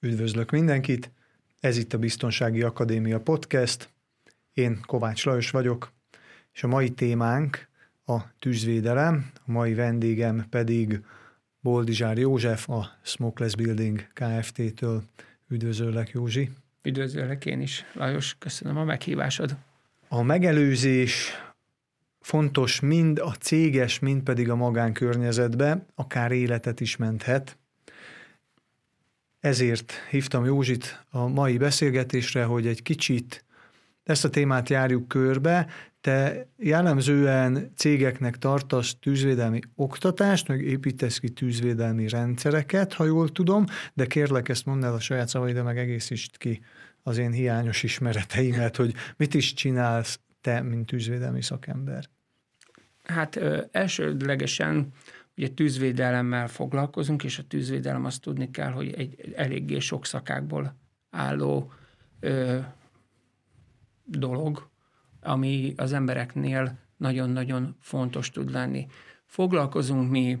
Üdvözlök mindenkit! Ez itt a Biztonsági Akadémia Podcast. Én Kovács Lajos vagyok, és a mai témánk a tűzvédelem, a mai vendégem pedig Boldizsár József, a Smokeless Building Kft-től. Üdvözöllek, Józsi! Üdvözöllek én is, Lajos, köszönöm a meghívásod. A megelőzés fontos mind a céges, mind pedig a magánkörnyezetbe, akár életet is menthet. Ezért hívtam Józsit a mai beszélgetésre, hogy egy kicsit ezt a témát járjuk körbe. Te jellemzően cégeknek tartasz tűzvédelmi oktatást, meg építesz ki tűzvédelmi rendszereket, ha jól tudom, de kérlek ezt mondd el a saját szavaidra, meg egészítsd ki az én hiányos ismereteimet, hogy mit is csinálsz te, mint tűzvédelmi szakember. Hát ö, elsődlegesen ugye tűzvédelemmel foglalkozunk, és a tűzvédelem azt tudni kell, hogy egy eléggé sok szakákból álló ö, dolog, ami az embereknél nagyon-nagyon fontos tud lenni. Foglalkozunk mi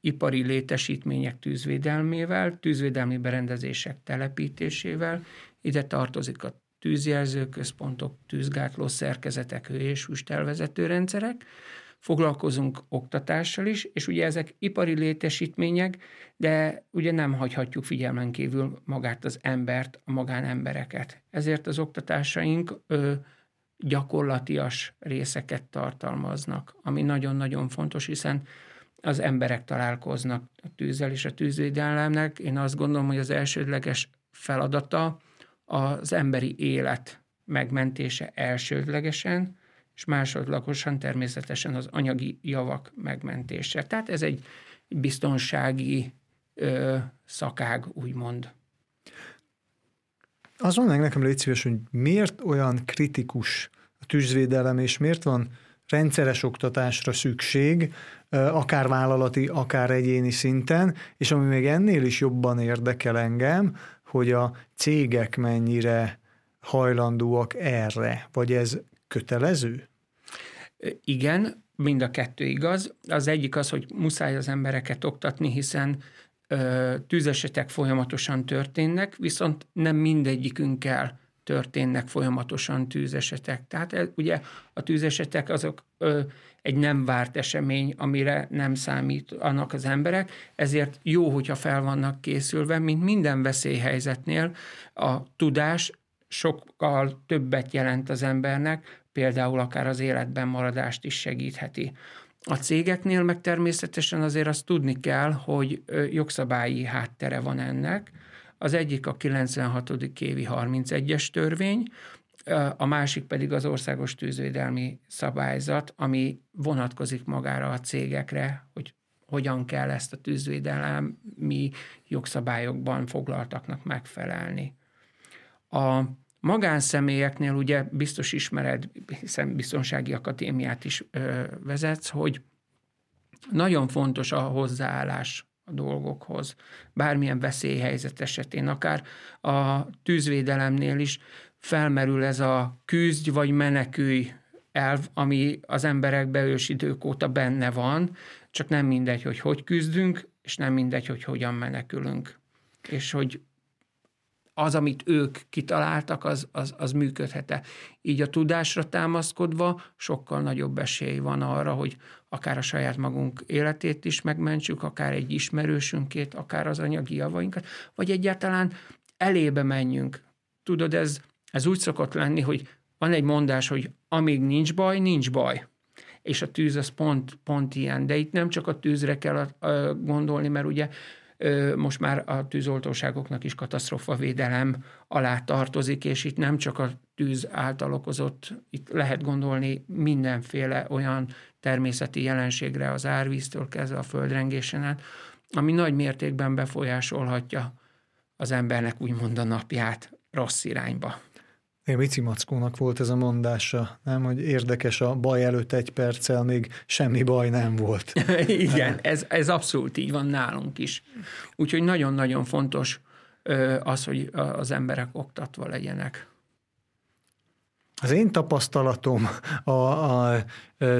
ipari létesítmények tűzvédelmével, tűzvédelmi berendezések telepítésével, ide tartozik a tűzjelzőközpontok, tűzgátló szerkezetek, hő- és füstelvezető rendszerek, foglalkozunk oktatással is, és ugye ezek ipari létesítmények, de ugye nem hagyhatjuk figyelmen kívül magát az embert, a magánembereket. Ezért az oktatásaink ö, gyakorlatias részeket tartalmaznak, ami nagyon-nagyon fontos, hiszen az emberek találkoznak a tűzzel és a tűzvédelemnek. Én azt gondolom, hogy az elsődleges feladata az emberi élet megmentése elsődlegesen, és másodlagosan természetesen az anyagi javak megmentése. Tehát ez egy biztonsági ö, szakág, úgymond. Az meg nekem légy szíves, hogy miért olyan kritikus a tűzvédelem, és miért van rendszeres oktatásra szükség, akár vállalati, akár egyéni szinten, és ami még ennél is jobban érdekel engem, hogy a cégek mennyire hajlandóak erre, vagy ez kötelező? Igen, mind a kettő igaz. Az egyik az, hogy muszáj az embereket oktatni, hiszen tűzesetek folyamatosan történnek, viszont nem mindegyikünkkel történnek folyamatosan tűzesetek. Tehát ugye a tűzesetek azok egy nem várt esemény, amire nem számít annak az emberek, ezért jó, hogyha fel vannak készülve, mint minden veszélyhelyzetnél a tudás sokkal többet jelent az embernek, például akár az életben maradást is segítheti. A cégeknél meg természetesen azért azt tudni kell, hogy jogszabályi háttere van ennek. Az egyik a 96. évi 31-es törvény, a másik pedig az országos tűzvédelmi szabályzat, ami vonatkozik magára a cégekre, hogy hogyan kell ezt a tűzvédelmi jogszabályokban foglaltaknak megfelelni. A magánszemélyeknél ugye biztos ismered, hiszen biztonsági akadémiát is ö, vezetsz, hogy nagyon fontos a hozzáállás a dolgokhoz, bármilyen veszélyhelyzet esetén, akár a tűzvédelemnél is felmerül ez a küzdj vagy menekülj elv, ami az emberekbe ősidők óta benne van, csak nem mindegy, hogy hogy küzdünk, és nem mindegy, hogy hogyan menekülünk. És hogy az, amit ők kitaláltak, az, az, az működhet-e. Így a tudásra támaszkodva sokkal nagyobb esély van arra, hogy akár a saját magunk életét is megmentsük, akár egy ismerősünkét, akár az anyagi javainkat, vagy egyáltalán elébe menjünk. Tudod, ez, ez úgy szokott lenni, hogy van egy mondás, hogy amíg nincs baj, nincs baj. És a tűz az pont, pont ilyen. De itt nem csak a tűzre kell gondolni, mert ugye most már a tűzoltóságoknak is katasztrofavédelem alá tartozik, és itt nem csak a tűz által okozott, itt lehet gondolni mindenféle olyan természeti jelenségre az árvíztől kezdve a földrengésen át, ami nagy mértékben befolyásolhatja az embernek úgymond a napját rossz irányba. Én Mici Mackónak volt ez a mondása, nem, hogy érdekes a baj előtt egy perccel még semmi baj nem volt. Igen, ez, ez abszolút így van nálunk is. Úgyhogy nagyon-nagyon fontos az, hogy az emberek oktatva legyenek. Az én tapasztalatom a, a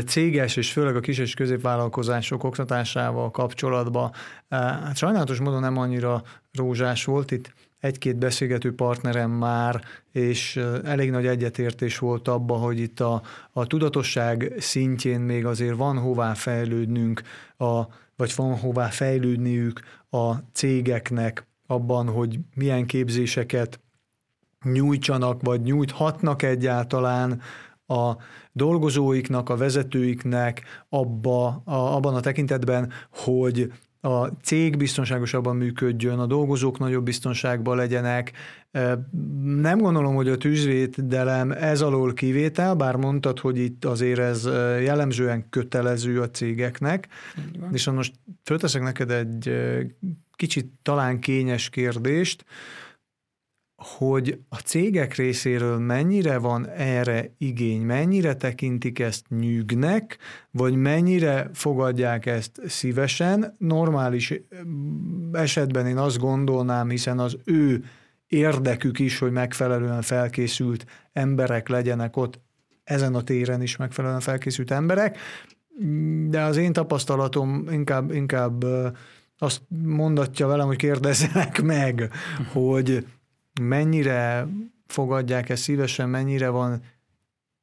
céges és főleg a kis és középvállalkozások oktatásával kapcsolatban hát sajnálatos módon nem annyira rózsás volt. Itt egy-két beszélgető partnerem már, és elég nagy egyetértés volt abba, hogy itt a, a tudatosság szintjén még azért van hová fejlődnünk, a, vagy van hová fejlődniük a cégeknek abban, hogy milyen képzéseket nyújtsanak, vagy nyújthatnak egyáltalán a dolgozóiknak, a vezetőiknek abba, a, abban a tekintetben, hogy a cég biztonságosabban működjön, a dolgozók nagyobb biztonságban legyenek. Nem gondolom, hogy a tűzvédelem ez alól kivétel, bár mondtad, hogy itt azért ez jellemzően kötelező a cégeknek. És most fölteszek neked egy kicsit talán kényes kérdést, hogy a cégek részéről mennyire van erre igény, mennyire tekintik ezt nyűgnek, vagy mennyire fogadják ezt szívesen. Normális esetben én azt gondolnám, hiszen az ő érdekük is, hogy megfelelően felkészült emberek legyenek ott, ezen a téren is megfelelően felkészült emberek, de az én tapasztalatom inkább, inkább azt mondatja velem, hogy kérdezzenek meg, hogy mennyire fogadják ezt szívesen, mennyire van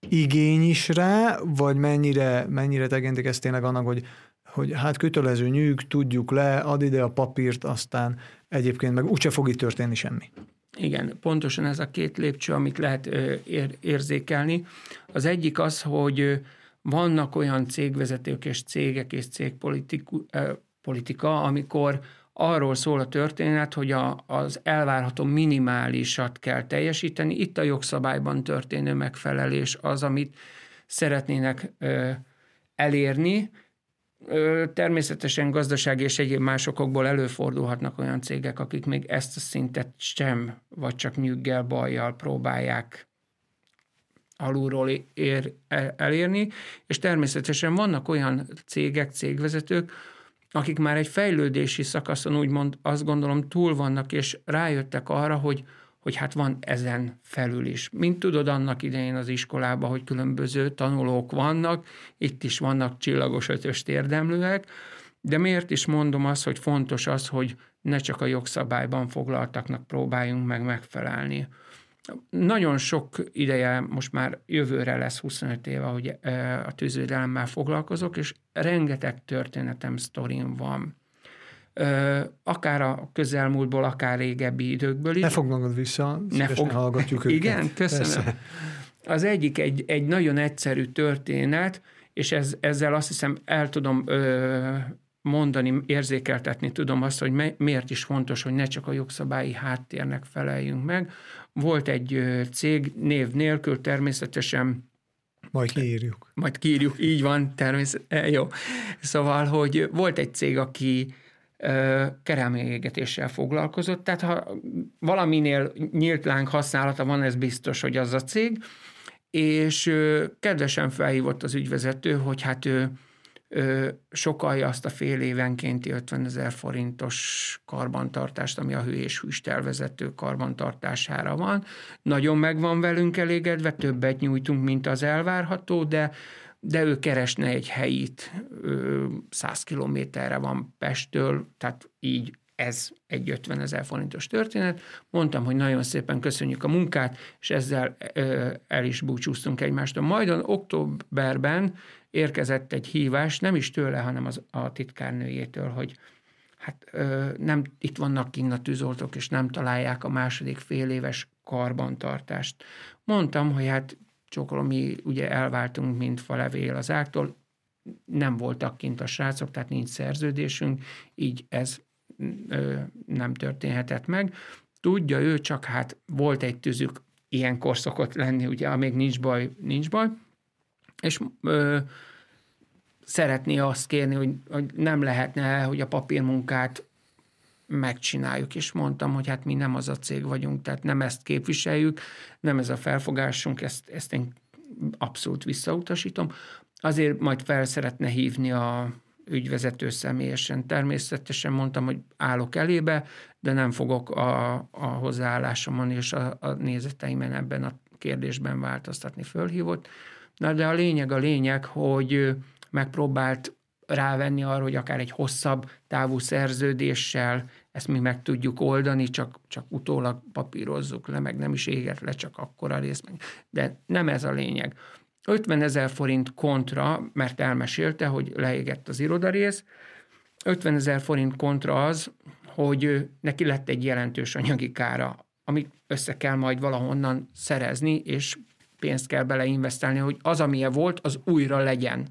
igény is rá, vagy mennyire, mennyire tekintik ezt tényleg annak, hogy, hogy hát kötelező nyűg, tudjuk le, ad ide a papírt, aztán egyébként meg úgyse fog itt történni semmi. Igen, pontosan ez a két lépcső, amit lehet ér- érzékelni. Az egyik az, hogy vannak olyan cégvezetők és cégek és cégpolitika, amikor arról szól a történet, hogy a, az elvárható minimálisat kell teljesíteni. Itt a jogszabályban történő megfelelés az, amit szeretnének ö, elérni. Ö, természetesen gazdasági és egyéb másokból előfordulhatnak olyan cégek, akik még ezt a szintet sem, vagy csak nyüggel, bajjal próbálják alulról ér, elérni, és természetesen vannak olyan cégek, cégvezetők, akik már egy fejlődési szakaszon úgymond azt gondolom túl vannak, és rájöttek arra, hogy, hogy hát van ezen felül is. Mint tudod, annak idején az iskolában, hogy különböző tanulók vannak, itt is vannak csillagos ötös érdemlőek, de miért is mondom azt, hogy fontos az, hogy ne csak a jogszabályban foglaltaknak próbáljunk meg megfelelni. Nagyon sok ideje, most már jövőre lesz 25 éve, hogy e, a tűzvédelemmel foglalkozok, és rengeteg történetem, sztorim van. Akár a közelmúltból, akár régebbi időkből is. Ne magad vissza, ne fog... hallgatjuk őket. Igen, köszönöm. Persze. Az egyik egy, egy nagyon egyszerű történet, és ez, ezzel azt hiszem el tudom ö, mondani, érzékeltetni tudom azt, hogy miért is fontos, hogy ne csak a jogszabályi háttérnek feleljünk meg. Volt egy cég név nélkül természetesen majd kiírjuk. Majd kiírjuk, így van, természetesen. Jó. Szóval, hogy volt egy cég, aki kerámiaégetéssel foglalkozott, tehát ha valaminél nyílt láng használata van, ez biztos, hogy az a cég, és kedvesen felhívott az ügyvezető, hogy hát ő sokalja azt a fél évenkénti 50 ezer forintos karbantartást, ami a hő és hűstelvezető karbantartására van. Nagyon meg van velünk elégedve, többet nyújtunk, mint az elvárható, de de ő keresne egy helyit, 100 kilométerre van Pesttől, tehát így ez egy 50 ezer forintos történet. Mondtam, hogy nagyon szépen köszönjük a munkát, és ezzel el is búcsúztunk egymástól. Majd októberben érkezett egy hívás, nem is tőle, hanem az, a titkárnőjétől, hogy hát ö, nem, itt vannak kinn a tűzoltók, és nem találják a második fél éves karbantartást. Mondtam, hogy hát csókolom, mi ugye elváltunk, mint falevél az ágtól, nem voltak kint a srácok, tehát nincs szerződésünk, így ez ö, nem történhetett meg. Tudja ő, csak hát volt egy tűzük, ilyenkor szokott lenni, ugye, amíg nincs baj, nincs baj, és ö, szeretné azt kérni, hogy, hogy nem lehetne, hogy a papírmunkát megcsináljuk, és mondtam, hogy hát mi nem az a cég vagyunk, tehát nem ezt képviseljük, nem ez a felfogásunk, ezt, ezt én abszolút visszautasítom. Azért majd fel szeretne hívni a ügyvezető személyesen. Természetesen mondtam, hogy állok elébe, de nem fogok a, a hozzáállásomon és a, a nézeteimen ebben a kérdésben változtatni. Fölhívott. Na de a lényeg a lényeg, hogy megpróbált rávenni arra, hogy akár egy hosszabb távú szerződéssel ezt mi meg tudjuk oldani, csak, csak utólag papírozzuk le, meg nem is éget le csak akkora rész. Meg. De nem ez a lényeg. 50 ezer forint kontra, mert elmesélte, hogy leégett az irodarész, 50 ezer forint kontra az, hogy neki lett egy jelentős anyagi kára, amit össze kell majd valahonnan szerezni, és pénzt kell beleinvestálni, hogy az, amilyen volt, az újra legyen.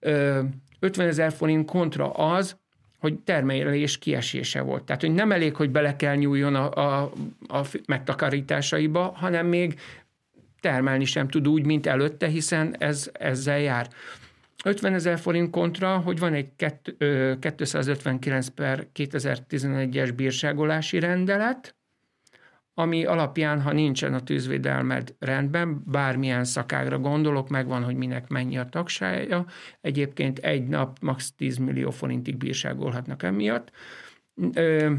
50 ezer forint kontra az, hogy termelés kiesése volt. Tehát, hogy nem elég, hogy bele kell nyúljon a, a, a megtakarításaiba, hanem még termelni sem tud úgy, mint előtte, hiszen ez ezzel jár. 50 ezer forint kontra, hogy van egy 259 per 2011-es bírságolási rendelet, ami alapján, ha nincsen a tűzvédelmed rendben, bármilyen szakágra gondolok, megvan, hogy minek mennyi a tagsája, egyébként egy nap max. 10 millió forintig bírságolhatnak emiatt. Ö,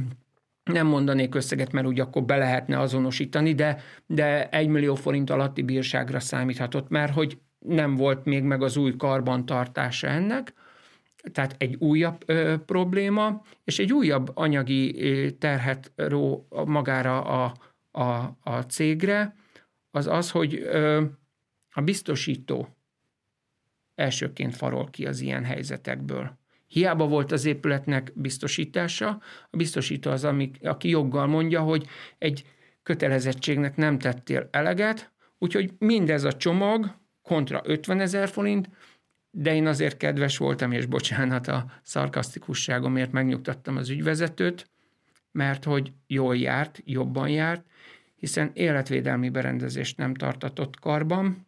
nem mondanék összeget, mert úgy akkor be lehetne azonosítani, de, de egy millió forint alatti bírságra számíthatott, mert hogy nem volt még meg az új karbantartása ennek, tehát egy újabb ö, probléma, és egy újabb anyagi terhet ró magára a, a, a cégre, az az, hogy ö, a biztosító elsőként farol ki az ilyen helyzetekből. Hiába volt az épületnek biztosítása, a biztosító az, ami, aki joggal mondja, hogy egy kötelezettségnek nem tettél eleget, úgyhogy mindez a csomag kontra 50 ezer forint, de én azért kedves voltam, és bocsánat a szarkasztikusságomért megnyugtattam az ügyvezetőt, mert hogy jól járt, jobban járt, hiszen életvédelmi berendezést nem tartatott karban,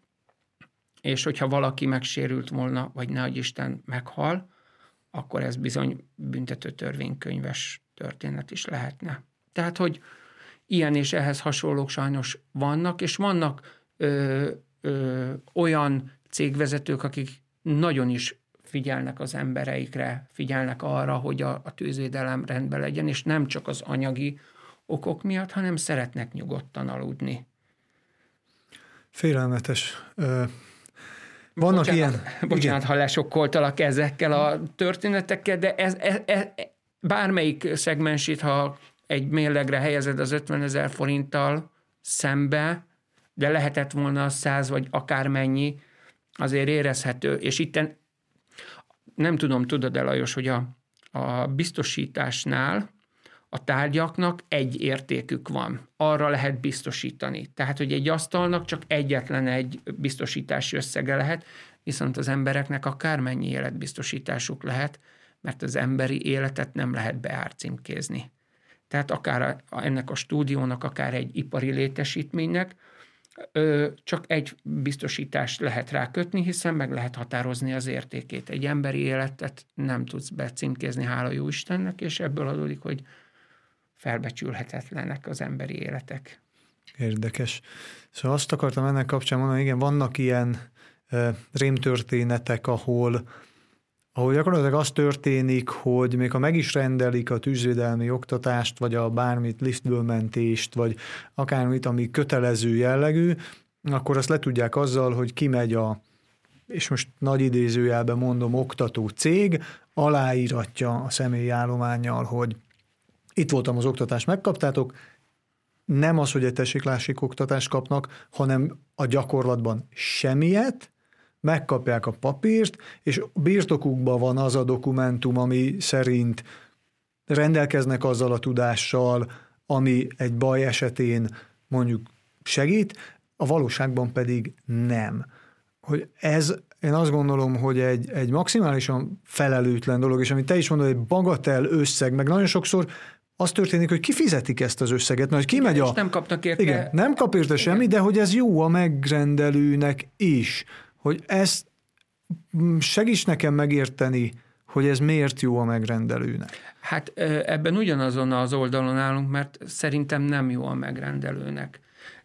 és hogyha valaki megsérült volna, vagy ne Isten meghal, akkor ez bizony büntető törvénykönyves történet is lehetne. Tehát, hogy ilyen és ehhez hasonlók sajnos vannak, és vannak ö, ö, olyan cégvezetők, akik nagyon is figyelnek az embereikre, figyelnek arra, hogy a, a tűzvédelem rendben legyen, és nem csak az anyagi okok miatt, hanem szeretnek nyugodtan aludni. Félelmetes. Vannak bocsánat, ilyen... Bocsánat, igen. ha lesokkoltalak ezekkel a történetekkel, de ez, ez, ez, bármelyik szegmensét, ha egy mérlegre helyezed az 50 ezer forinttal szembe, de lehetett volna 100 vagy akármennyi, azért érezhető. És itt nem tudom, tudod-e Lajos, hogy a, a biztosításnál a tárgyaknak egy értékük van. Arra lehet biztosítani. Tehát, hogy egy asztalnak csak egyetlen egy biztosítási összege lehet, viszont az embereknek akármennyi életbiztosításuk lehet, mert az emberi életet nem lehet beárcímkézni. Tehát akár a, ennek a stúdiónak, akár egy ipari létesítménynek csak egy biztosítást lehet rá kötni, hiszen meg lehet határozni az értékét. Egy emberi életet nem tudsz becímkézni, hála jó Istennek, és ebből adódik, hogy felbecsülhetetlenek az emberi életek. Érdekes. Szóval azt akartam ennek kapcsán mondani, igen, vannak ilyen rémtörténetek, ahol ahol gyakorlatilag az történik, hogy még ha meg is rendelik a tűzvédelmi oktatást, vagy a bármit, liftből mentést, vagy akármit, ami kötelező jellegű, akkor azt le tudják azzal, hogy kimegy a, és most nagy idézőjelben mondom, oktató cég, aláíratja a személyi állományjal, hogy itt voltam az oktatást, megkaptátok, nem az, hogy egy tessék oktatást kapnak, hanem a gyakorlatban semmiet, megkapják a papírt, és birtokukban van az a dokumentum, ami szerint rendelkeznek azzal a tudással, ami egy baj esetén mondjuk segít, a valóságban pedig nem. Hogy ez, én azt gondolom, hogy egy, egy maximálisan felelőtlen dolog, és amit te is mondod, egy bagatel összeg, meg nagyon sokszor az történik, hogy kifizetik ezt az összeget, mert hogy kimegy a... nem kapnak érte. Igen, nem kap érte semmi, de hogy ez jó a megrendelőnek is, hogy ezt segíts nekem megérteni, hogy ez miért jó a megrendelőnek. Hát ebben ugyanazon az oldalon állunk, mert szerintem nem jó a megrendelőnek.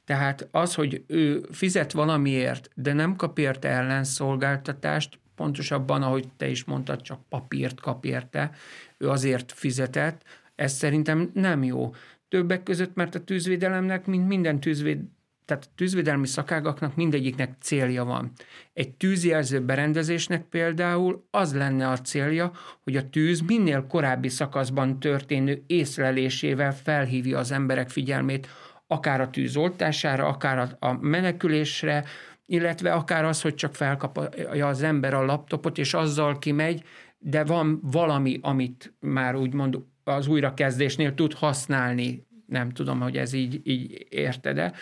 Tehát az, hogy ő fizet valamiért, de nem kap érte ellenszolgáltatást, pontosabban, ahogy te is mondtad, csak papírt kap érte, ő azért fizetett, ez szerintem nem jó. Többek között, mert a tűzvédelemnek, mint minden tűzvéd, tehát a tűzvédelmi szakágaknak mindegyiknek célja van. Egy tűzjelző berendezésnek például az lenne a célja, hogy a tűz minél korábbi szakaszban történő észlelésével felhívja az emberek figyelmét akár a tűz oltására, akár a menekülésre, illetve akár az, hogy csak felkapja az ember a laptopot, és azzal kimegy, de van valami, amit már úgymond az újrakezdésnél tud használni. Nem tudom, hogy ez így, így érted-e.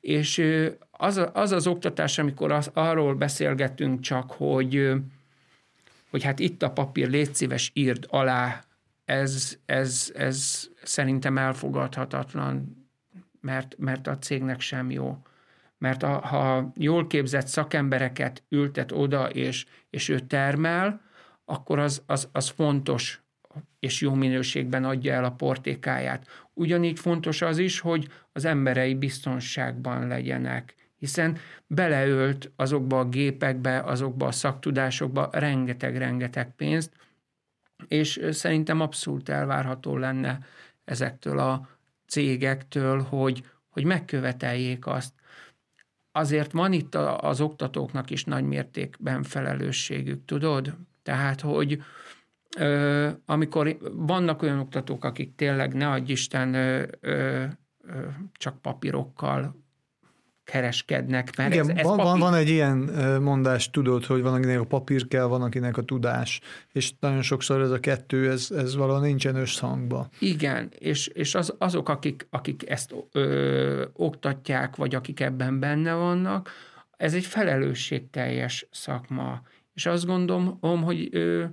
És az, az az oktatás, amikor az, arról beszélgetünk csak, hogy, hogy hát itt a papír, légy szíves, írd alá, ez, ez, ez szerintem elfogadhatatlan, mert, mert a cégnek sem jó. Mert a, ha jól képzett szakembereket ültet oda, és, és ő termel, akkor az, az, az fontos, és jó minőségben adja el a portékáját. Ugyanígy fontos az is, hogy az emberei biztonságban legyenek, hiszen beleölt azokba a gépekbe, azokba a szaktudásokba rengeteg-rengeteg pénzt, és szerintem abszolút elvárható lenne ezektől a cégektől, hogy, hogy megköveteljék azt. Azért van itt az oktatóknak is nagy mértékben felelősségük, tudod? Tehát, hogy amikor vannak olyan oktatók, akik tényleg ne adj Isten csak papírokkal kereskednek. Mert Igen, ez, ez van, papír... van egy ilyen mondás, tudod, hogy van, akinek a papír kell, van, akinek a tudás, és nagyon sokszor ez a kettő, ez, ez valahol nincsen összhangba. Igen, és, és az, azok, akik, akik ezt ö, oktatják, vagy akik ebben benne vannak, ez egy felelősségteljes szakma. És azt gondolom, hogy ö,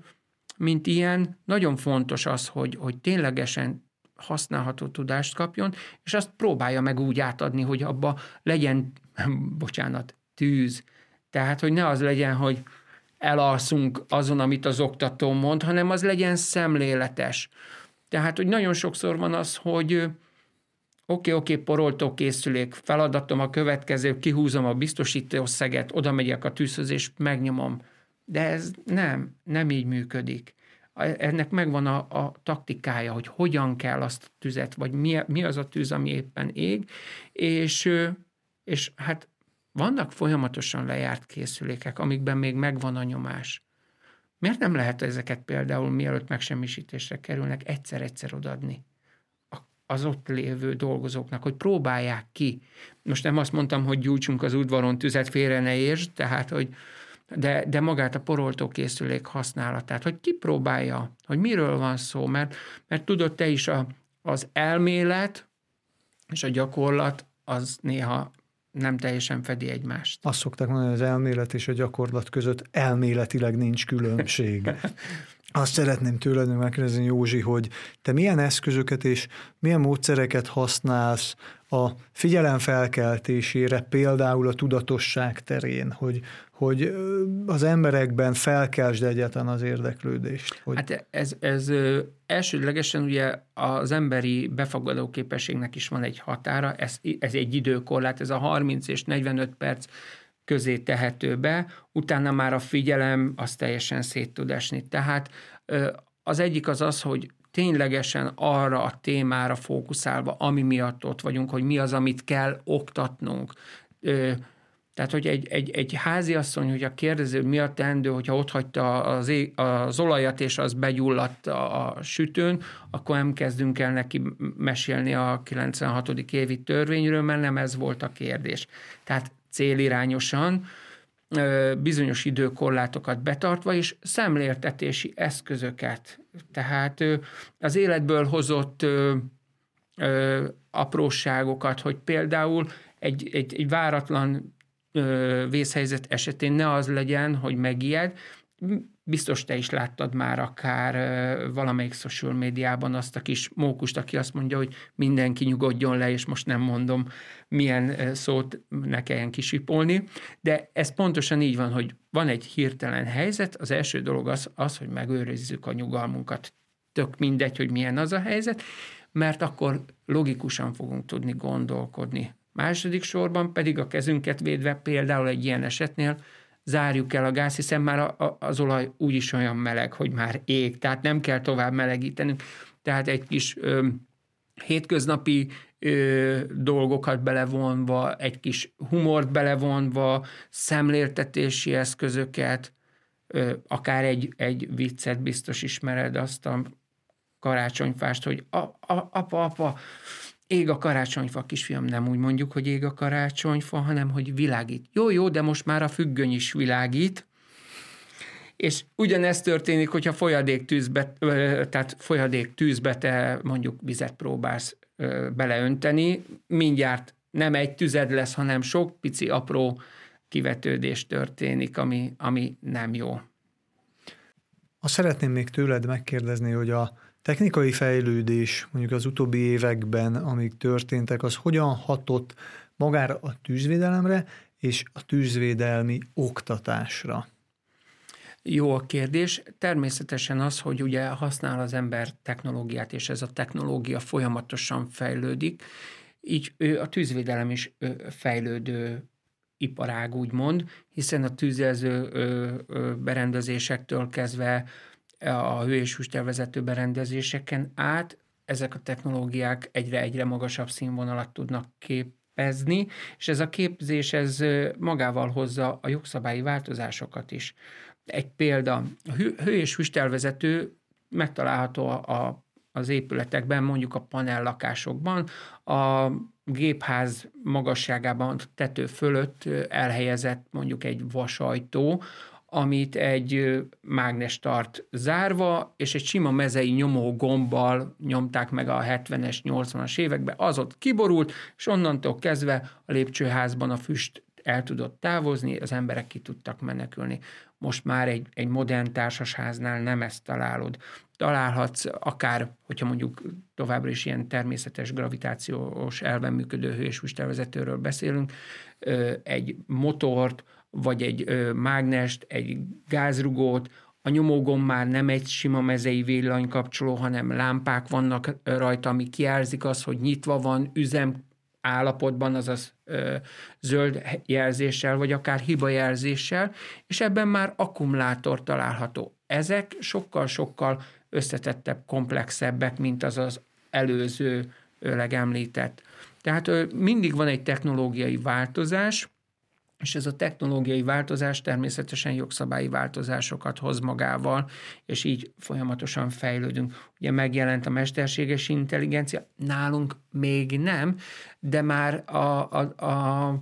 mint ilyen, nagyon fontos az, hogy, hogy ténylegesen használható tudást kapjon, és azt próbálja meg úgy átadni, hogy abba legyen, bocsánat, tűz. Tehát, hogy ne az legyen, hogy elalszunk azon, amit az oktató mond, hanem az legyen szemléletes. Tehát, hogy nagyon sokszor van az, hogy oké, okay, oké, okay, poroltó készülék, feladatom a következő, kihúzom a biztosítószeget, oda megyek a tűzhöz, és megnyomom. De ez nem, nem így működik ennek megvan a, a taktikája, hogy hogyan kell azt a tüzet, vagy mi, mi az a tűz, ami éppen ég, és, és hát vannak folyamatosan lejárt készülékek, amikben még megvan a nyomás. Miért nem lehet ezeket például, mielőtt megsemmisítésre kerülnek, egyszer-egyszer odadni az ott lévő dolgozóknak, hogy próbálják ki. Most nem azt mondtam, hogy gyújtsunk az udvaron tüzet, félre ne értsd, tehát, hogy de, de magát a poroltókészülék használatát, hogy kipróbálja, hogy miről van szó, mert, mert tudod te is a, az elmélet és a gyakorlat az néha nem teljesen fedi egymást. Azt szokták mondani, hogy az elmélet és a gyakorlat között elméletileg nincs különbség. Azt szeretném tőled megkérdezni, Józsi, hogy te milyen eszközöket és milyen módszereket használsz a figyelem felkeltésére, például a tudatosság terén, hogy, hogy az emberekben felkeltsd egyáltalán az érdeklődést. Hogy... Hát ez, ez elsődlegesen ugye az emberi befogadó képességnek is van egy határa, ez, ez egy időkorlát, ez a 30 és 45 perc közé tehető be, utána már a figyelem az teljesen szét tud esni. Tehát az egyik az az, hogy ténylegesen arra a témára fókuszálva, ami miatt ott vagyunk, hogy mi az, amit kell oktatnunk. Tehát, hogy egy, egy, egy háziasszony, hogy a kérdező mi a teendő, hogyha ott hagyta az, az olajat, és az begyulladt a, a sütőn, akkor nem kezdünk el neki mesélni a 96. évi törvényről, mert nem ez volt a kérdés. Tehát célirányosan, bizonyos időkorlátokat betartva, és szemléltetési eszközöket. Tehát az életből hozott apróságokat, hogy például egy, egy, egy váratlan vészhelyzet esetén ne az legyen, hogy megijed, biztos te is láttad már akár valamelyik social médiában azt a kis mókust, aki azt mondja, hogy mindenki nyugodjon le, és most nem mondom, milyen szót ne kelljen kisipolni, de ez pontosan így van, hogy van egy hirtelen helyzet, az első dolog az, az hogy megőrizzük a nyugalmunkat. Tök mindegy, hogy milyen az a helyzet, mert akkor logikusan fogunk tudni gondolkodni. Második sorban pedig a kezünket védve például egy ilyen esetnél zárjuk el a gáz, hiszen már a, a, az olaj úgyis olyan meleg, hogy már ég, tehát nem kell tovább melegítenünk. Tehát egy kis ö, hétköznapi ö, dolgokat belevonva, egy kis humort belevonva, szemléltetési eszközöket, ö, akár egy, egy viccet biztos ismered azt a karácsonyfást, hogy a, a, apa, apa, ég a karácsonyfa, kisfiam, nem úgy mondjuk, hogy ég a karácsonyfa, hanem hogy világít. Jó, jó, de most már a függöny is világít, és ugyanezt történik, hogyha folyadék tűzbe, tehát folyadék tűzbe te mondjuk vizet próbálsz beleönteni, mindjárt nem egy tüzed lesz, hanem sok pici apró kivetődés történik, ami, ami nem jó. Azt szeretném még tőled megkérdezni, hogy a technikai fejlődés mondjuk az utóbbi években, amik történtek, az hogyan hatott magára a tűzvédelemre és a tűzvédelmi oktatásra? Jó a kérdés. Természetesen az, hogy ugye használ az ember technológiát, és ez a technológia folyamatosan fejlődik, így ő, a tűzvédelem is fejlődő iparág, úgymond, hiszen a tűzjelző berendezésektől kezdve a hő- és hústervezető berendezéseken át ezek a technológiák egyre-egyre magasabb színvonalat tudnak képezni, és ez a képzés ez magával hozza a jogszabályi változásokat is. Egy példa, a hő, hő- és hűstervezető megtalálható a, a, az épületekben, mondjuk a panellakásokban, a gépház magasságában tető fölött elhelyezett mondjuk egy vasajtó, amit egy mágnes tart zárva, és egy sima mezei nyomó gombbal nyomták meg a 70-es, 80-as években, az ott kiborult, és onnantól kezdve a lépcsőházban a füst el tudott távozni, az emberek ki tudtak menekülni. Most már egy, egy modern társasháznál nem ezt találod. Találhatsz akár, hogyha mondjuk továbbra is ilyen természetes gravitációs elven működő hő- és beszélünk, egy motort, vagy egy mágnest, egy gázrugót, a nyomógomb már nem egy sima mezei villanykapcsoló, hanem lámpák vannak rajta, ami kijelzik az, hogy nyitva van, üzem állapotban, azaz ö, zöld jelzéssel, vagy akár hibajelzéssel, és ebben már akkumulátor található. Ezek sokkal-sokkal összetettebb, komplexebbek, mint az az előző említett. Tehát ö, mindig van egy technológiai változás, és ez a technológiai változás természetesen jogszabályi változásokat hoz magával, és így folyamatosan fejlődünk. Ugye megjelent a mesterséges intelligencia, nálunk még nem, de már a, a, a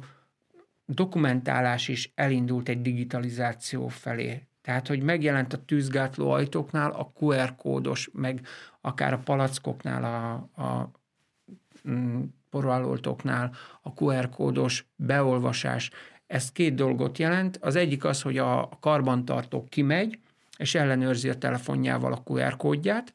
dokumentálás is elindult egy digitalizáció felé. Tehát, hogy megjelent a tűzgátló ajtóknál a QR kódos, meg akár a palackoknál, a, a mm, porvaloltoknál a QR kódos beolvasás, ez két dolgot jelent. Az egyik az, hogy a karbantartó kimegy, és ellenőrzi a telefonjával a QR kódját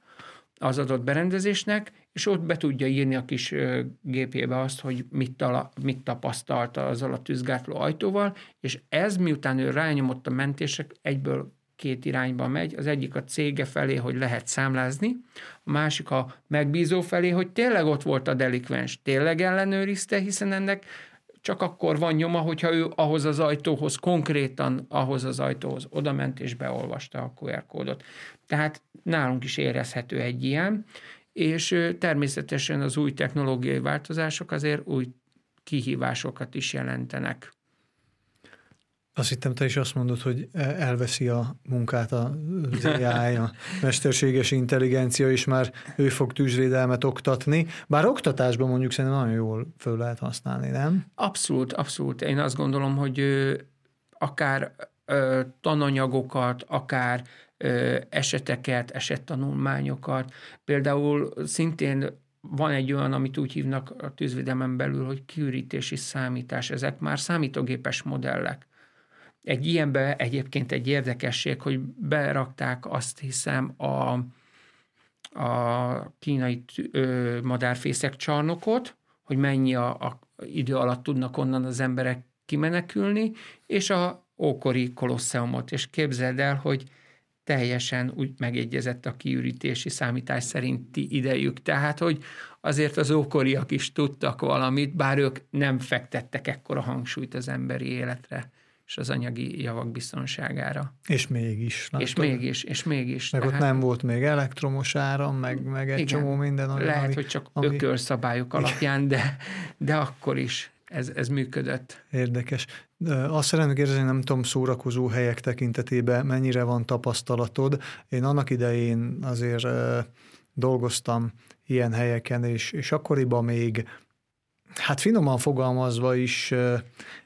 az adott berendezésnek, és ott be tudja írni a kis gépébe azt, hogy mit, tala, mit tapasztalta azzal a tűzgátló ajtóval, és ez miután ő rányomott a mentések, egyből két irányba megy. Az egyik a cége felé, hogy lehet számlázni, a másik a megbízó felé, hogy tényleg ott volt a delikvens, tényleg ellenőrizte, hiszen ennek csak akkor van nyoma, hogyha ő ahhoz az ajtóhoz, konkrétan ahhoz az ajtóhoz odament és beolvasta a QR kódot. Tehát nálunk is érezhető egy ilyen, és természetesen az új technológiai változások azért új kihívásokat is jelentenek. Azt hittem, te is azt mondod, hogy elveszi a munkát a AI, a mesterséges intelligencia, és már ő fog tűzvédelmet oktatni. Bár oktatásban mondjuk szerintem nagyon jól föl lehet használni, nem? Abszolút, abszolút. Én azt gondolom, hogy akár tananyagokat, akár eseteket, esettanulmányokat. Például szintén van egy olyan, amit úgy hívnak a tűzvédelmen belül, hogy kiürítési számítás. Ezek már számítógépes modellek. Egy ilyenbe egyébként egy érdekesség, hogy berakták azt hiszem a, a kínai ö, madárfészek csarnokot, hogy mennyi a, a idő alatt tudnak onnan az emberek kimenekülni, és a ókori kolosszeumot, és képzeld el, hogy teljesen úgy megegyezett a kiürítési számítás szerinti idejük. Tehát, hogy azért az ókoriak is tudtak valamit, bár ők nem fektettek ekkora hangsúlyt az emberi életre és az anyagi javak biztonságára. És mégis. Látod? És mégis, és mégis. Meg tehát, ott nem volt még elektromos áram, meg, meg egy igen, csomó minden. Olyan, lehet, ami, hogy csak ami... ökölszabályok alapján, de, de akkor is ez, ez működött. Érdekes. Azt szeretném kérdezni, nem tudom, szórakozó helyek tekintetében mennyire van tapasztalatod. Én annak idején azért dolgoztam ilyen helyeken, és, és akkoriban még hát finoman fogalmazva is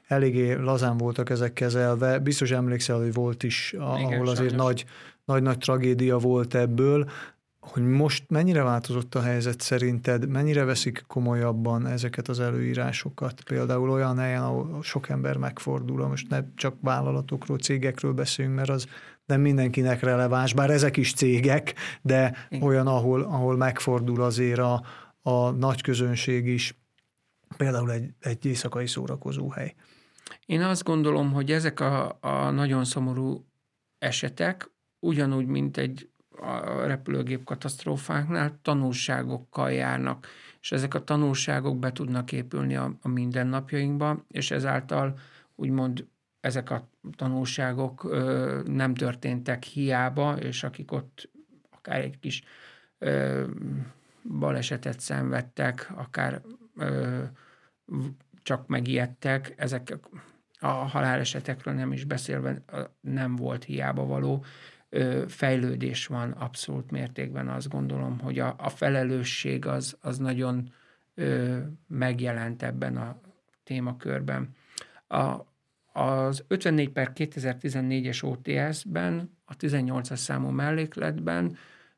eléggé lazán voltak ezek kezelve. Biztos emlékszel, hogy volt is, ahol Igen, azért nagy, nagy-nagy tragédia volt ebből, hogy most mennyire változott a helyzet szerinted, mennyire veszik komolyabban ezeket az előírásokat? Például olyan helyen, ahol sok ember megfordul, most ne csak vállalatokról, cégekről beszélünk, mert az nem mindenkinek releváns, bár ezek is cégek, de Igen. olyan, ahol, ahol megfordul azért a, a nagy közönség is, például egy, egy éjszakai szórakozóhely. Én azt gondolom, hogy ezek a, a nagyon szomorú esetek, ugyanúgy, mint egy a repülőgép katasztrófáknál tanulságokkal járnak, és ezek a tanulságok be tudnak épülni a, a mindennapjainkba, és ezáltal úgymond ezek a tanulságok ö, nem történtek hiába, és akik ott akár egy kis ö, balesetet szenvedtek, akár csak megijedtek, ezek a halálesetekről nem is beszélve nem volt hiába való, fejlődés van abszolút mértékben, azt gondolom, hogy a, a felelősség az, az nagyon ö, megjelent ebben a témakörben. A, az 54 per 2014-es OTS-ben, a 18-as számú mellékletben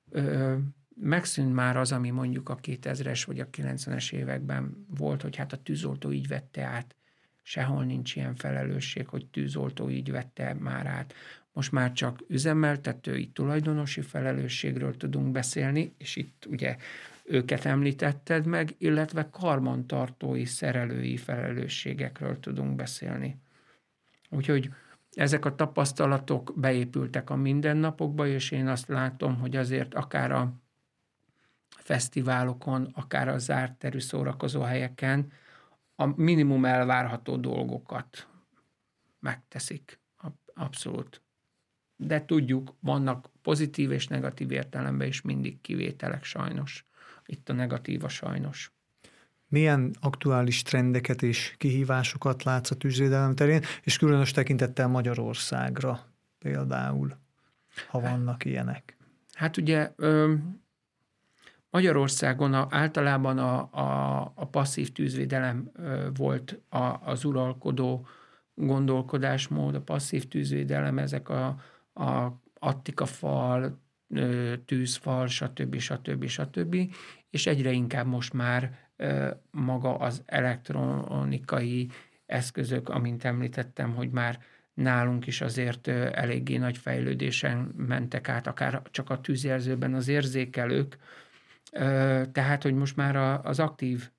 ö, megszűnt már az, ami mondjuk a 2000-es vagy a 90-es években volt, hogy hát a tűzoltó így vette át. Sehol nincs ilyen felelősség, hogy tűzoltó így vette már át. Most már csak üzemeltetői tulajdonosi felelősségről tudunk beszélni, és itt ugye őket említetted meg, illetve karmantartói, szerelői felelősségekről tudunk beszélni. Úgyhogy ezek a tapasztalatok beépültek a mindennapokba, és én azt látom, hogy azért akár a fesztiválokon, akár a zárt terű szórakozó helyeken a minimum elvárható dolgokat megteszik. Abszolút de tudjuk, vannak pozitív és negatív értelemben is mindig kivételek sajnos. Itt a negatív a sajnos. Milyen aktuális trendeket és kihívásokat látsz a tűzvédelem terén, és különös tekintettel Magyarországra például, ha vannak ilyenek? Hát ugye Magyarországon a, általában a, a, a passzív tűzvédelem volt a, az uralkodó gondolkodásmód, a passzív tűzvédelem, ezek a, a Attika fal, tűzfal, stb. stb. stb. És egyre inkább most már maga az elektronikai eszközök, amint említettem, hogy már nálunk is azért eléggé nagy fejlődésen mentek át, akár csak a tűzjelzőben az érzékelők, tehát, hogy most már az aktív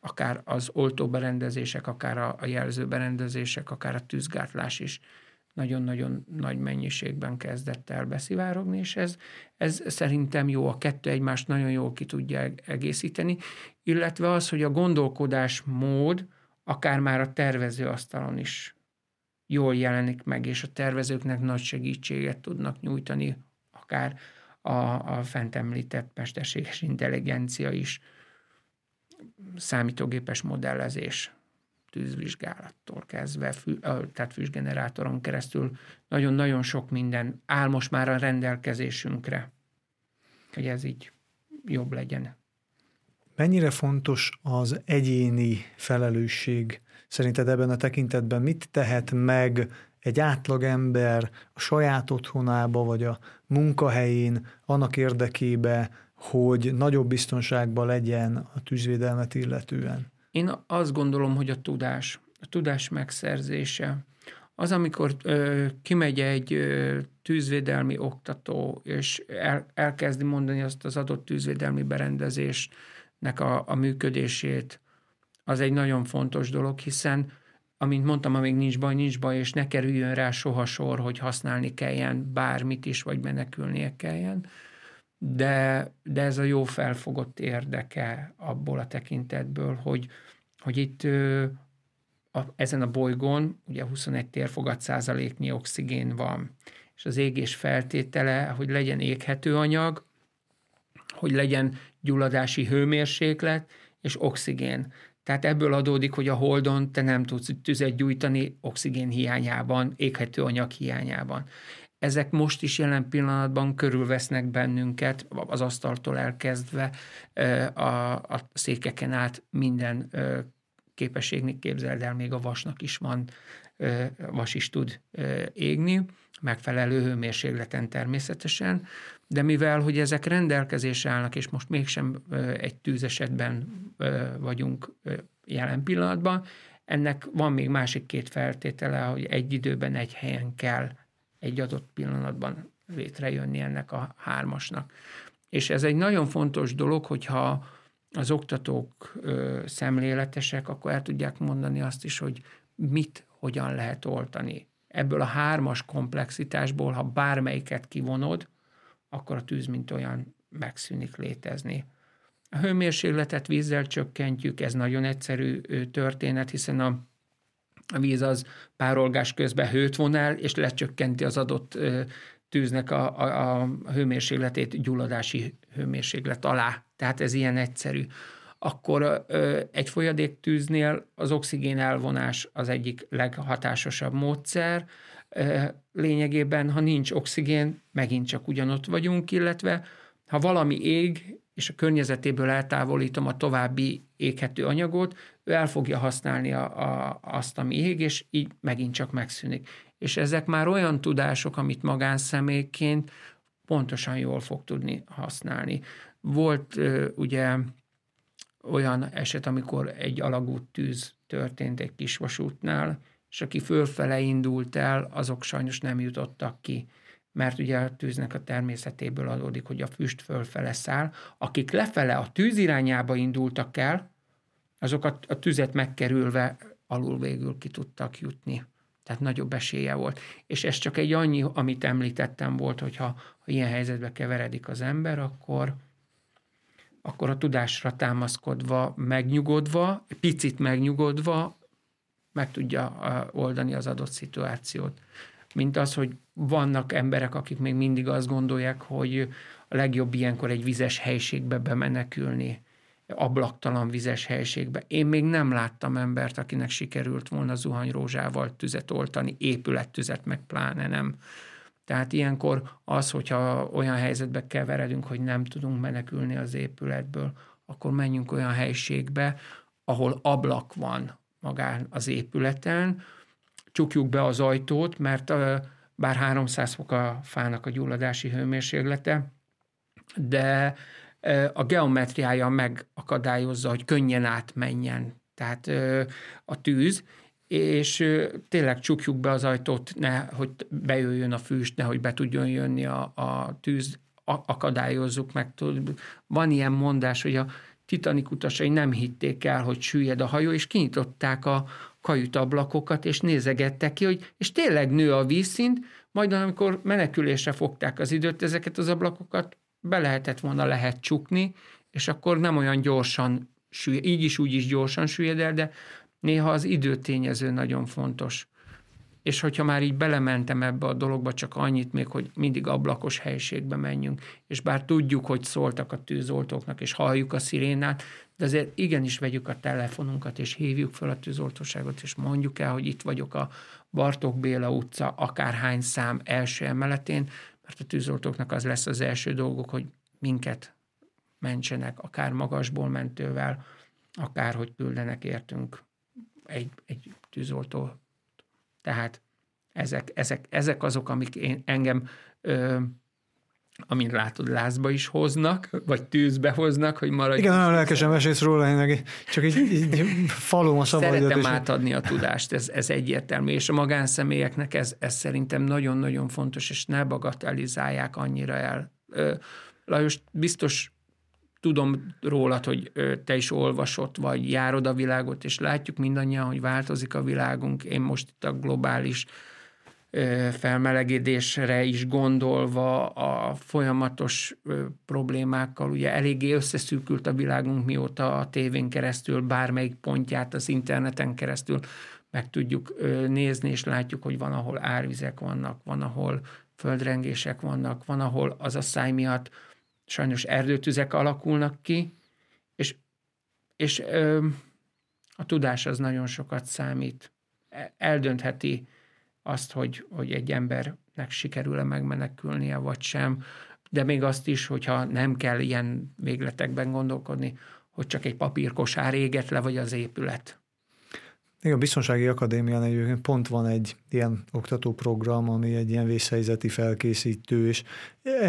akár az oltóberendezések, akár a jelzőberendezések, akár a tűzgátlás is nagyon-nagyon nagy mennyiségben kezdett el beszivárogni, és ez, ez szerintem jó, a kettő egymást nagyon jól ki tudja egészíteni, illetve az, hogy a gondolkodás mód akár már a tervezőasztalon is jól jelenik meg, és a tervezőknek nagy segítséget tudnak nyújtani, akár a, a fent említett mesterséges intelligencia is, számítógépes modellezés tűzvizsgálattól kezdve, fű, tehát füstgenerátoron keresztül nagyon-nagyon sok minden áll most már a rendelkezésünkre, hogy ez így jobb legyen. Mennyire fontos az egyéni felelősség szerinted ebben a tekintetben? Mit tehet meg egy átlagember a saját otthonába vagy a munkahelyén annak érdekébe, hogy nagyobb biztonságban legyen a tűzvédelmet illetően? Én azt gondolom, hogy a tudás, a tudás megszerzése, az, amikor ö, kimegy egy ö, tűzvédelmi oktató, és el, elkezdi mondani azt az adott tűzvédelmi berendezésnek a, a működését, az egy nagyon fontos dolog, hiszen amint mondtam, amíg nincs baj, nincs baj, és ne kerüljön rá soha sor, hogy használni kelljen bármit is, vagy menekülnie kelljen de, de ez a jó felfogott érdeke abból a tekintetből, hogy, hogy itt a, ezen a bolygón ugye 21 térfogat százaléknyi oxigén van, és az égés feltétele, hogy legyen éghető anyag, hogy legyen gyulladási hőmérséklet és oxigén. Tehát ebből adódik, hogy a holdon te nem tudsz tüzet gyújtani oxigén hiányában, éghető anyag hiányában. Ezek most is jelen pillanatban körülvesznek bennünket, az asztaltól elkezdve a, a székeken át minden képességnek képzeld el, még a vasnak is van, vas is tud égni, megfelelő hőmérsékleten természetesen, de mivel, hogy ezek rendelkezésre állnak, és most mégsem egy tűzesetben vagyunk jelen pillanatban, ennek van még másik két feltétele, hogy egy időben, egy helyen kell egy adott pillanatban létrejönni ennek a hármasnak. És ez egy nagyon fontos dolog, hogyha az oktatók ö, szemléletesek, akkor el tudják mondani azt is, hogy mit, hogyan lehet oltani. Ebből a hármas komplexitásból, ha bármelyiket kivonod, akkor a tűz, mint olyan megszűnik létezni. A hőmérsékletet vízzel csökkentjük, ez nagyon egyszerű történet, hiszen a, víz az párolgás közben hőt von el, és lecsökkenti az adott tűznek a, a, a hőmérsékletét gyulladási hőmérséklet alá. Tehát ez ilyen egyszerű. Akkor egy folyadék tűznél az oxigén elvonás az egyik leghatásosabb módszer. Lényegében, ha nincs oxigén, megint csak ugyanott vagyunk, illetve ha valami ég, és a környezetéből eltávolítom a további éghető anyagot, ő el fogja használni a, a, azt, ami ég, és így megint csak megszűnik és ezek már olyan tudások, amit magánszemélyként pontosan jól fog tudni használni. Volt ugye olyan eset, amikor egy alagút tűz történt egy kis vasútnál, és aki fölfele indult el, azok sajnos nem jutottak ki, mert ugye a tűznek a természetéből adódik, hogy a füst fölfele száll. Akik lefele a tűz irányába indultak el, azok a, a tüzet megkerülve alul végül ki tudtak jutni. Tehát nagyobb esélye volt. És ez csak egy annyi, amit említettem volt, hogy ha, ilyen helyzetbe keveredik az ember, akkor, akkor a tudásra támaszkodva, megnyugodva, picit megnyugodva meg tudja oldani az adott szituációt. Mint az, hogy vannak emberek, akik még mindig azt gondolják, hogy a legjobb ilyenkor egy vizes helységbe bemenekülni ablaktalan vizes helységbe. Én még nem láttam embert, akinek sikerült volna zuhanyrózsával tüzet oltani, épülettüzet meg pláne nem. Tehát ilyenkor az, hogyha olyan helyzetbe keveredünk, hogy nem tudunk menekülni az épületből, akkor menjünk olyan helységbe, ahol ablak van magán az épületen, csukjuk be az ajtót, mert bár 300 fok a fának a gyulladási hőmérséklete, de a geometriája megakadályozza, hogy könnyen átmenjen. Tehát a tűz, és tényleg csukjuk be az ajtót, ne, hogy bejöjjön a füst, nehogy be tudjon jönni a, a tűz, akadályozzuk meg. Van ilyen mondás, hogy a Titanic utasai nem hitték el, hogy süllyed a hajó, és kinyitották a kajutablakokat, és nézegettek ki, hogy és tényleg nő a vízszint, majd amikor menekülésre fogták az időt, ezeket az ablakokat be lehetett volna lehet csukni, és akkor nem olyan gyorsan, így is úgy is gyorsan süllyed el, de néha az időtényező nagyon fontos. És hogyha már így belementem ebbe a dologba, csak annyit még, hogy mindig ablakos helyiségbe menjünk, és bár tudjuk, hogy szóltak a tűzoltóknak, és halljuk a szirénát, de azért igenis vegyük a telefonunkat, és hívjuk fel a tűzoltóságot, és mondjuk el, hogy itt vagyok a Bartók Béla utca, akárhány szám első emeletén, mert a tűzoltóknak az lesz az első dolgok, hogy minket mentsenek, akár magasból mentővel, akár hogy küldenek értünk egy, egy tűzoltó. Tehát ezek, ezek, ezek azok, amik én, engem ö, amint látod, lázba is hoznak, vagy tűzbe hoznak, hogy maradj. Igen, nagyon lelkesen mesélsz róla, én meg csak így, így falom a szabadját. Szeretem és... átadni a tudást, ez, ez egyértelmű, és a magánszemélyeknek ez, ez szerintem nagyon-nagyon fontos, és ne bagatelizálják annyira el. Lajos, biztos tudom rólad, hogy te is olvasott, vagy járod a világot, és látjuk mindannyian, hogy változik a világunk. Én most itt a globális felmelegedésre is gondolva, a folyamatos problémákkal, ugye eléggé összeszűkült a világunk, mióta a tévén keresztül, bármelyik pontját az interneten keresztül meg tudjuk nézni, és látjuk, hogy van, ahol árvizek vannak, van, ahol földrengések vannak, van, ahol az a száj miatt sajnos erdőtüzek alakulnak ki, és, és ö, a tudás az nagyon sokat számít. E, eldöntheti azt, hogy, hogy egy embernek sikerül-e megmenekülnie, vagy sem, de még azt is, hogyha nem kell ilyen végletekben gondolkodni, hogy csak egy papírkosár éget le, vagy az épület. Még a Biztonsági Akadémián egyébként pont van egy ilyen oktatóprogram, ami egy ilyen vészhelyzeti felkészítő, és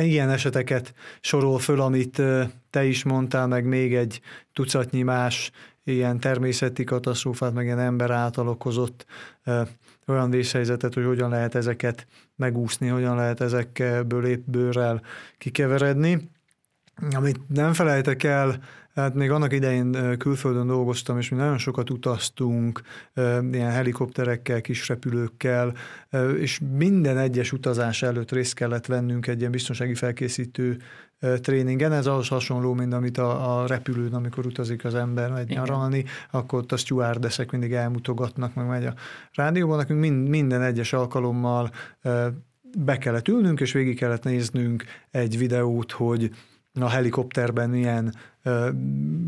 ilyen eseteket sorol föl, amit te is mondtál, meg még egy tucatnyi más ilyen természeti katasztrófát, meg ilyen ember által okozott olyan vészhelyzetet, hogy hogyan lehet ezeket megúszni, hogyan lehet ezekből épp bőrrel kikeveredni. Amit nem felejtek el, Hát még annak idején külföldön dolgoztam, és mi nagyon sokat utaztunk, ilyen helikopterekkel, kis repülőkkel, és minden egyes utazás előtt részt kellett vennünk egy ilyen biztonsági felkészítő tréningen. Ez ahhoz hasonló, mint amit a, a repülőn, amikor utazik az ember, megy nyaralni, akkor ott a stewardessek mindig elmutogatnak, meg megy a rádióban. Nekünk mind, minden egyes alkalommal be kellett ülnünk, és végig kellett néznünk egy videót, hogy a helikopterben milyen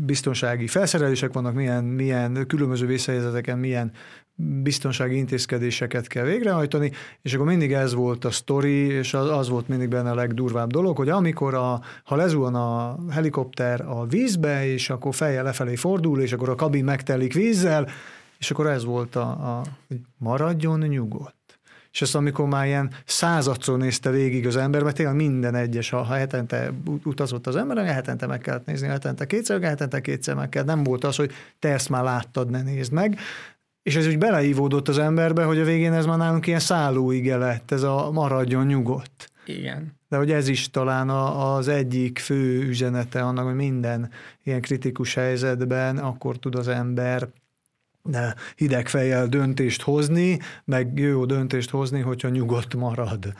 biztonsági felszerelések vannak, milyen, milyen különböző vészhelyzeteken milyen biztonsági intézkedéseket kell végrehajtani, és akkor mindig ez volt a sztori, és az, az volt mindig benne a legdurvább dolog, hogy amikor a, ha lezuhan a helikopter a vízbe, és akkor fejjel lefelé fordul, és akkor a kabin megtelik vízzel, és akkor ez volt a, a hogy maradjon nyugodt és ezt amikor már ilyen századszor nézte végig az ember, mert tényleg minden egyes, ha, hetente utazott az ember, hetente meg kellett nézni, hetente kétszer, hetente kétszer meg kell. Nem volt az, hogy te ezt már láttad, ne nézd meg. És ez úgy beleívódott az emberbe, hogy a végén ez már nálunk ilyen szállóige lett, ez a maradjon nyugodt. Igen. De hogy ez is talán az egyik fő üzenete annak, hogy minden ilyen kritikus helyzetben akkor tud az ember hideg fejjel döntést hozni, meg jó döntést hozni, hogyha nyugodt marad.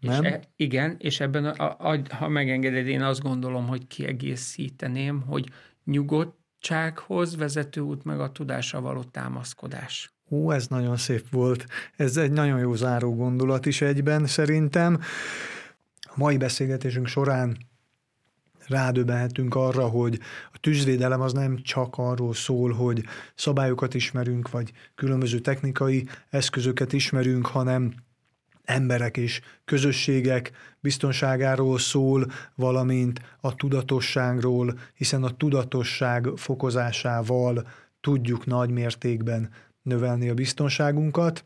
Nem? És e, igen, és ebben, a, a, ha megengeded, én azt gondolom, hogy kiegészíteném, hogy nyugodtsághoz vezető út, meg a tudásra való támaszkodás. Ó, ez nagyon szép volt. Ez egy nagyon jó záró gondolat is egyben szerintem. A mai beszélgetésünk során rádöbbenhetünk arra, hogy a tűzvédelem az nem csak arról szól, hogy szabályokat ismerünk, vagy különböző technikai eszközöket ismerünk, hanem emberek és közösségek biztonságáról szól, valamint a tudatosságról, hiszen a tudatosság fokozásával tudjuk nagy mértékben növelni a biztonságunkat.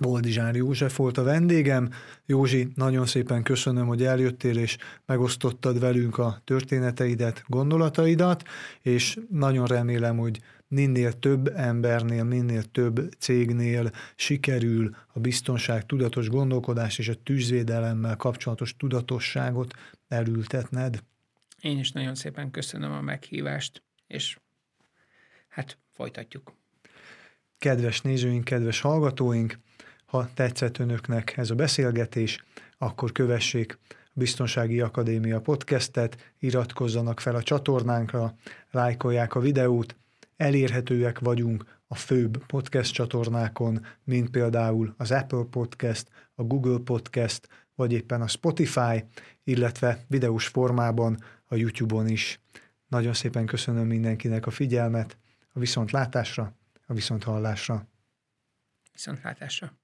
Boldizsár József volt a vendégem. Józsi, nagyon szépen köszönöm, hogy eljöttél és megosztottad velünk a történeteidet, gondolataidat, és nagyon remélem, hogy minél több embernél, minél több cégnél sikerül a biztonság tudatos gondolkodás és a tűzvédelemmel kapcsolatos tudatosságot elültetned. Én is nagyon szépen köszönöm a meghívást, és hát folytatjuk. Kedves nézőink, kedves hallgatóink, ha tetszett önöknek ez a beszélgetés, akkor kövessék a Biztonsági Akadémia podcastet, iratkozzanak fel a csatornánkra, lájkolják a videót, elérhetőek vagyunk a főbb podcast csatornákon, mint például az Apple Podcast, a Google Podcast, vagy éppen a Spotify, illetve videós formában a YouTube-on is. Nagyon szépen köszönöm mindenkinek a figyelmet, a viszontlátásra, a viszonthallásra. Viszontlátásra.